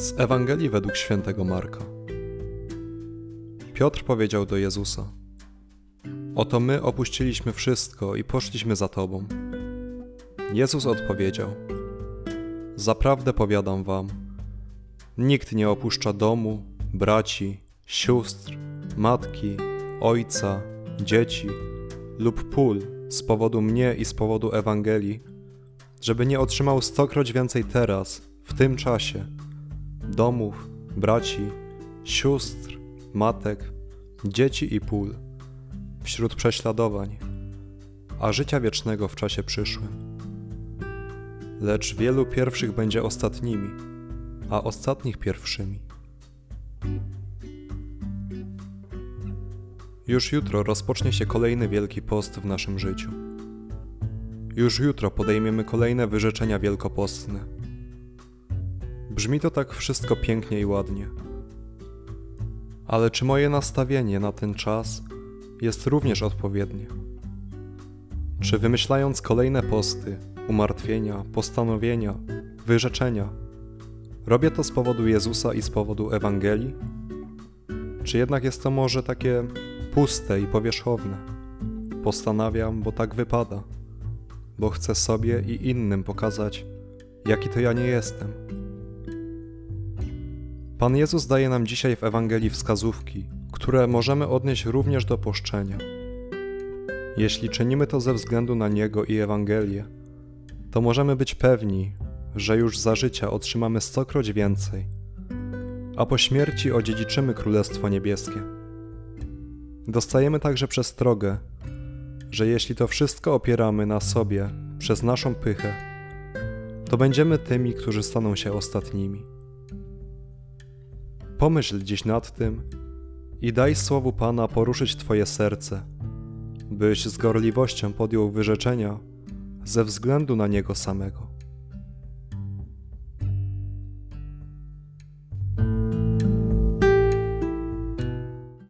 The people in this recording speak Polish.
Z Ewangelii według świętego Marka. Piotr powiedział do Jezusa: Oto my opuściliśmy wszystko i poszliśmy za Tobą. Jezus odpowiedział: Zaprawdę powiadam Wam, nikt nie opuszcza domu, braci, sióstr, matki, ojca, dzieci lub pól z powodu mnie i z powodu Ewangelii, żeby nie otrzymał stokroć więcej teraz, w tym czasie domów, braci, sióstr, matek, dzieci i pól, wśród prześladowań, a życia wiecznego w czasie przyszłym. Lecz wielu pierwszych będzie ostatnimi, a ostatnich pierwszymi. Już jutro rozpocznie się kolejny wielki post w naszym życiu. Już jutro podejmiemy kolejne wyrzeczenia wielkopostne Brzmi to tak wszystko pięknie i ładnie. Ale czy moje nastawienie na ten czas jest również odpowiednie? Czy wymyślając kolejne posty, umartwienia, postanowienia, wyrzeczenia, robię to z powodu Jezusa i z powodu Ewangelii? Czy jednak jest to może takie puste i powierzchowne? Postanawiam, bo tak wypada, bo chcę sobie i innym pokazać, jaki to ja nie jestem Pan Jezus daje nam dzisiaj w Ewangelii wskazówki, które możemy odnieść również do poszczenia. Jeśli czynimy to ze względu na Niego i Ewangelię, to możemy być pewni, że już za życia otrzymamy stokroć więcej, a po śmierci odziedziczymy Królestwo Niebieskie. Dostajemy także przestrogę, że jeśli to wszystko opieramy na sobie przez naszą pychę, to będziemy tymi, którzy staną się ostatnimi. Pomyśl dziś nad tym i daj słowu Pana poruszyć Twoje serce, byś z gorliwością podjął wyrzeczenia ze względu na Niego samego.